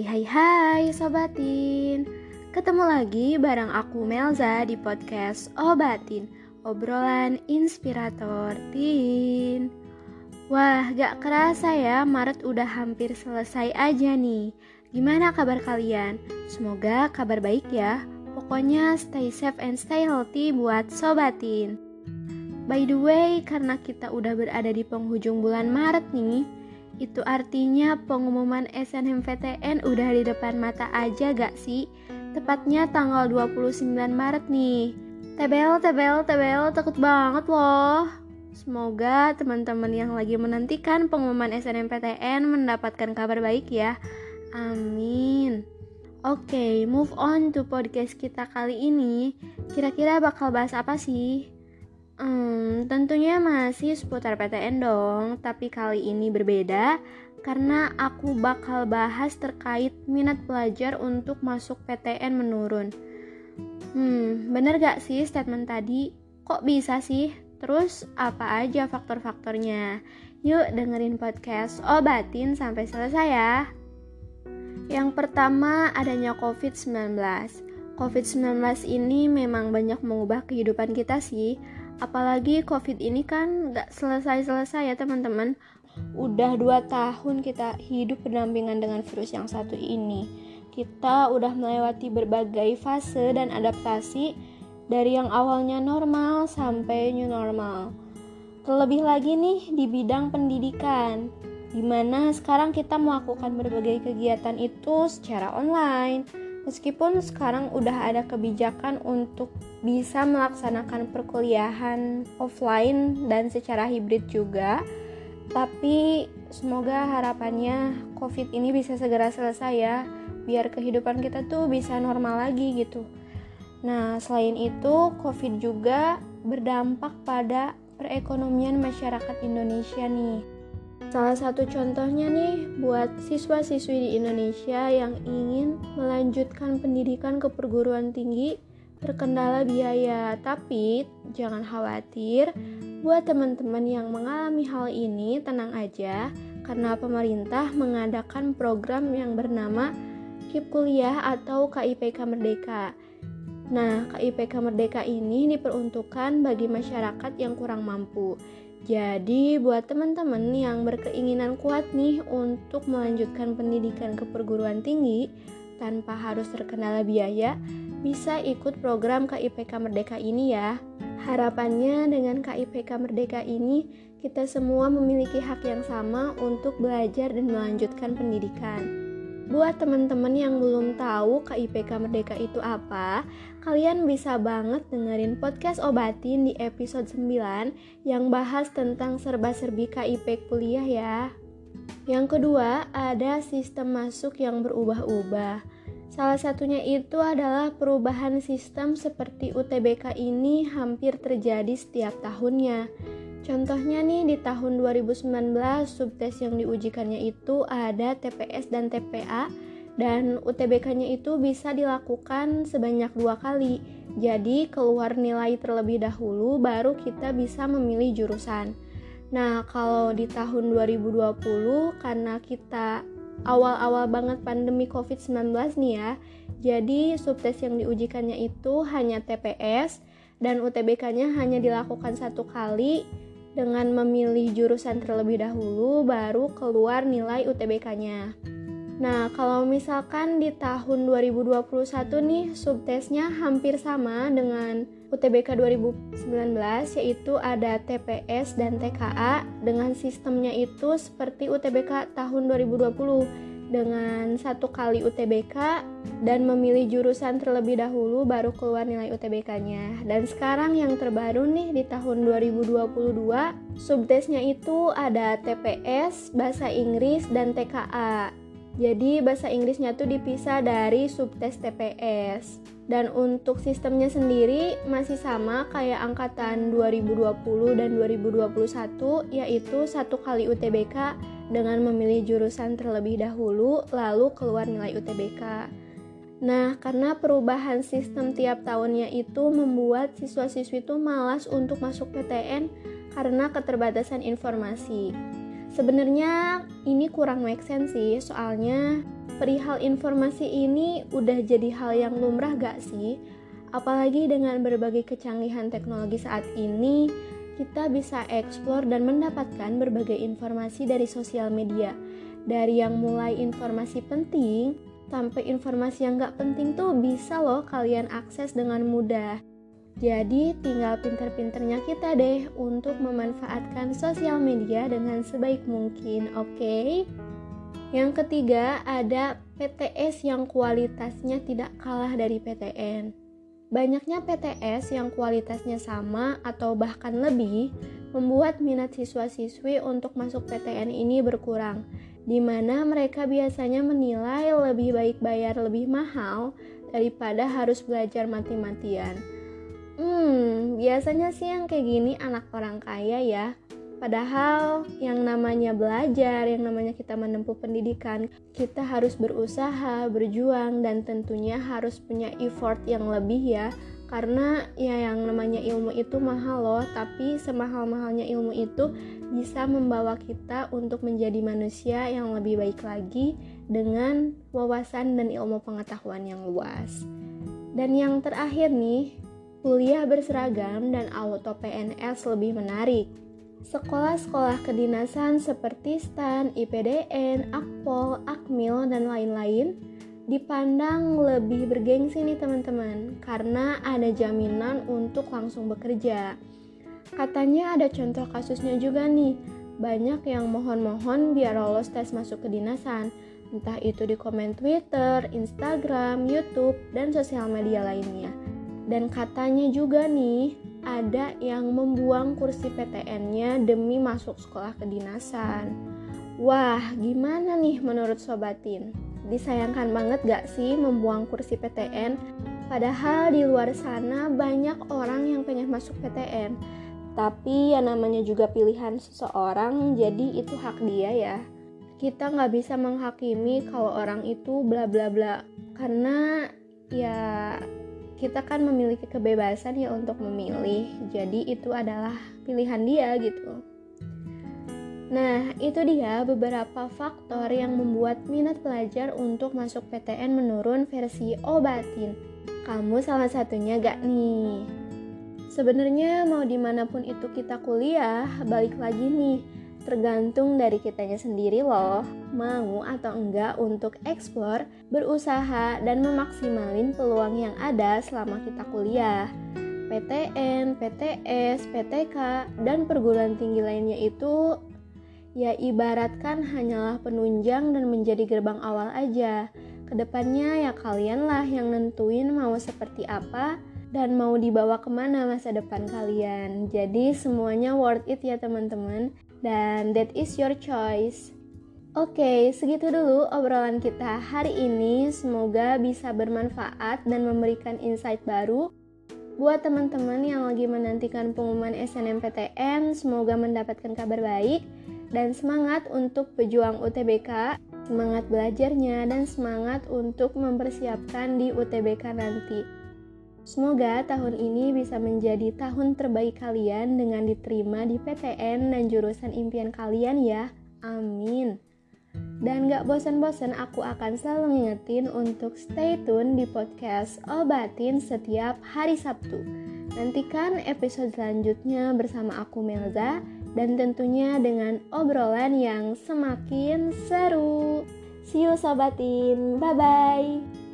Hai hai hai sobatin. Ketemu lagi bareng aku Melza di podcast Obatin Obrolan Inspirator Teen Wah gak kerasa ya Maret udah hampir selesai aja nih. Gimana kabar kalian? Semoga kabar baik ya. Pokoknya stay safe and stay healthy buat sobatin. By the way, karena kita udah berada di penghujung bulan Maret nih, itu artinya pengumuman SNMPTN udah di depan mata aja gak sih? Tepatnya tanggal 29 Maret nih. TBL, TBL, TBL, takut banget loh. Semoga teman-teman yang lagi menantikan pengumuman SNMPTN mendapatkan kabar baik ya. Amin. Oke, okay, move on to podcast kita kali ini. Kira-kira bakal bahas apa sih? Hmm, tentunya masih seputar PTN dong, tapi kali ini berbeda karena aku bakal bahas terkait minat pelajar untuk masuk PTN menurun. Hmm, bener gak sih statement tadi? Kok bisa sih? Terus apa aja faktor-faktornya? Yuk dengerin podcast Obatin sampai selesai ya. Yang pertama adanya COVID-19. COVID-19 ini memang banyak mengubah kehidupan kita sih, apalagi covid ini kan gak selesai-selesai ya teman-teman. Udah dua tahun kita hidup berdampingan dengan virus yang satu ini. Kita udah melewati berbagai fase dan adaptasi dari yang awalnya normal sampai new normal. Terlebih lagi nih di bidang pendidikan di mana sekarang kita melakukan berbagai kegiatan itu secara online Meskipun sekarang udah ada kebijakan untuk bisa melaksanakan perkuliahan offline dan secara hibrid juga, tapi semoga harapannya COVID ini bisa segera selesai ya, biar kehidupan kita tuh bisa normal lagi gitu. Nah, selain itu, COVID juga berdampak pada perekonomian masyarakat Indonesia nih. Salah satu contohnya nih buat siswa-siswi di Indonesia yang ingin melanjutkan pendidikan ke perguruan tinggi terkendala biaya. Tapi jangan khawatir, buat teman-teman yang mengalami hal ini tenang aja karena pemerintah mengadakan program yang bernama KIP Kuliah atau KIPK Merdeka. Nah, KIPK Merdeka ini diperuntukkan bagi masyarakat yang kurang mampu. Jadi, buat teman-teman yang berkeinginan kuat nih untuk melanjutkan pendidikan ke perguruan tinggi tanpa harus terkendala biaya, bisa ikut program KIPK Merdeka ini ya. Harapannya dengan KIPK Merdeka ini, kita semua memiliki hak yang sama untuk belajar dan melanjutkan pendidikan. Buat teman-teman yang belum tahu KIPK Merdeka itu apa, kalian bisa banget dengerin podcast Obatin di episode 9 yang bahas tentang serba-serbi KIP kuliah ya. Yang kedua, ada sistem masuk yang berubah-ubah. Salah satunya itu adalah perubahan sistem seperti UTBK ini hampir terjadi setiap tahunnya. Contohnya nih di tahun 2019 subtes yang diujikannya itu ada TPS dan TPA dan UTBK-nya itu bisa dilakukan sebanyak dua kali. Jadi keluar nilai terlebih dahulu baru kita bisa memilih jurusan. Nah, kalau di tahun 2020 karena kita awal-awal banget pandemi COVID-19 nih ya. Jadi subtes yang diujikannya itu hanya TPS dan UTBK-nya hanya dilakukan satu kali dengan memilih jurusan terlebih dahulu baru keluar nilai UTBK-nya. Nah, kalau misalkan di tahun 2021 nih subtesnya hampir sama dengan UTBK 2019 yaitu ada TPS dan TKA dengan sistemnya itu seperti UTBK tahun 2020 dengan satu kali UTBK dan memilih jurusan terlebih dahulu baru keluar nilai UTBK-nya. Dan sekarang yang terbaru nih di tahun 2022, subtesnya itu ada TPS, Bahasa Inggris, dan TKA. Jadi bahasa Inggrisnya tuh dipisah dari subtes TPS. Dan untuk sistemnya sendiri masih sama kayak angkatan 2020 dan 2021 yaitu satu kali UTBK dengan memilih jurusan terlebih dahulu, lalu keluar nilai UTBK. Nah, karena perubahan sistem tiap tahunnya itu membuat siswa-siswi itu malas untuk masuk PTN karena keterbatasan informasi. Sebenarnya ini kurang make sense sih, soalnya perihal informasi ini udah jadi hal yang lumrah gak sih? Apalagi dengan berbagai kecanggihan teknologi saat ini, kita bisa eksplor dan mendapatkan berbagai informasi dari sosial media. Dari yang mulai informasi penting sampai informasi yang gak penting tuh bisa loh kalian akses dengan mudah. Jadi tinggal pinter-pinternya kita deh untuk memanfaatkan sosial media dengan sebaik mungkin, oke? Okay? Yang ketiga ada PTS yang kualitasnya tidak kalah dari PTN. Banyaknya PTS yang kualitasnya sama atau bahkan lebih membuat minat siswa-siswi untuk masuk PTN ini berkurang, di mana mereka biasanya menilai lebih baik bayar lebih mahal daripada harus belajar mati-matian. Hmm, biasanya sih yang kayak gini anak orang kaya ya. Padahal yang namanya belajar, yang namanya kita menempuh pendidikan, kita harus berusaha, berjuang, dan tentunya harus punya effort yang lebih ya. Karena ya yang namanya ilmu itu mahal loh, tapi semahal-mahalnya ilmu itu bisa membawa kita untuk menjadi manusia yang lebih baik lagi dengan wawasan dan ilmu pengetahuan yang luas. Dan yang terakhir nih, kuliah berseragam dan auto PNS lebih menarik. Sekolah-sekolah kedinasan seperti STAN, IPDN, Akpol, Akmil, dan lain-lain dipandang lebih bergengsi nih teman-teman karena ada jaminan untuk langsung bekerja. Katanya ada contoh kasusnya juga nih, banyak yang mohon-mohon biar lolos tes masuk kedinasan, entah itu di komen Twitter, Instagram, YouTube, dan sosial media lainnya. Dan katanya juga nih, ada yang membuang kursi PTN-nya demi masuk sekolah kedinasan. Wah, gimana nih menurut Sobatin? Disayangkan banget gak sih membuang kursi PTN? Padahal di luar sana banyak orang yang pengen masuk PTN. Tapi ya namanya juga pilihan seseorang, jadi itu hak dia ya. Kita nggak bisa menghakimi kalau orang itu bla bla bla. Karena ya kita kan memiliki kebebasan ya untuk memilih. Jadi itu adalah pilihan dia gitu. Nah, itu dia beberapa faktor yang membuat minat pelajar untuk masuk PTN menurun versi obatin. Kamu salah satunya gak nih? Sebenarnya mau di mana pun itu kita kuliah, balik lagi nih, tergantung dari kitanya sendiri loh, mau atau enggak untuk eksplor, berusaha, dan memaksimalin peluang yang ada selama kita kuliah. PTN, PTS, PTK, dan perguruan tinggi lainnya itu ya ibaratkan hanyalah penunjang dan menjadi gerbang awal aja. Ke depannya ya kalianlah yang nentuin mau seperti apa dan mau dibawa ke mana masa depan kalian. Jadi semuanya worth it ya teman-teman dan that is your choice. Oke, okay, segitu dulu obrolan kita hari ini. Semoga bisa bermanfaat dan memberikan insight baru buat teman-teman yang lagi menantikan pengumuman SNMPTN. Semoga mendapatkan kabar baik dan semangat untuk pejuang UTBK, semangat belajarnya dan semangat untuk mempersiapkan di UTBK nanti. Semoga tahun ini bisa menjadi tahun terbaik kalian dengan diterima di PTN dan jurusan impian kalian ya. Amin. Dan gak bosan-bosan aku akan selalu ngingetin untuk stay tune di podcast Obatin setiap hari Sabtu. Nantikan episode selanjutnya bersama aku Melza dan tentunya dengan obrolan yang semakin seru. See you Sobatin, bye-bye.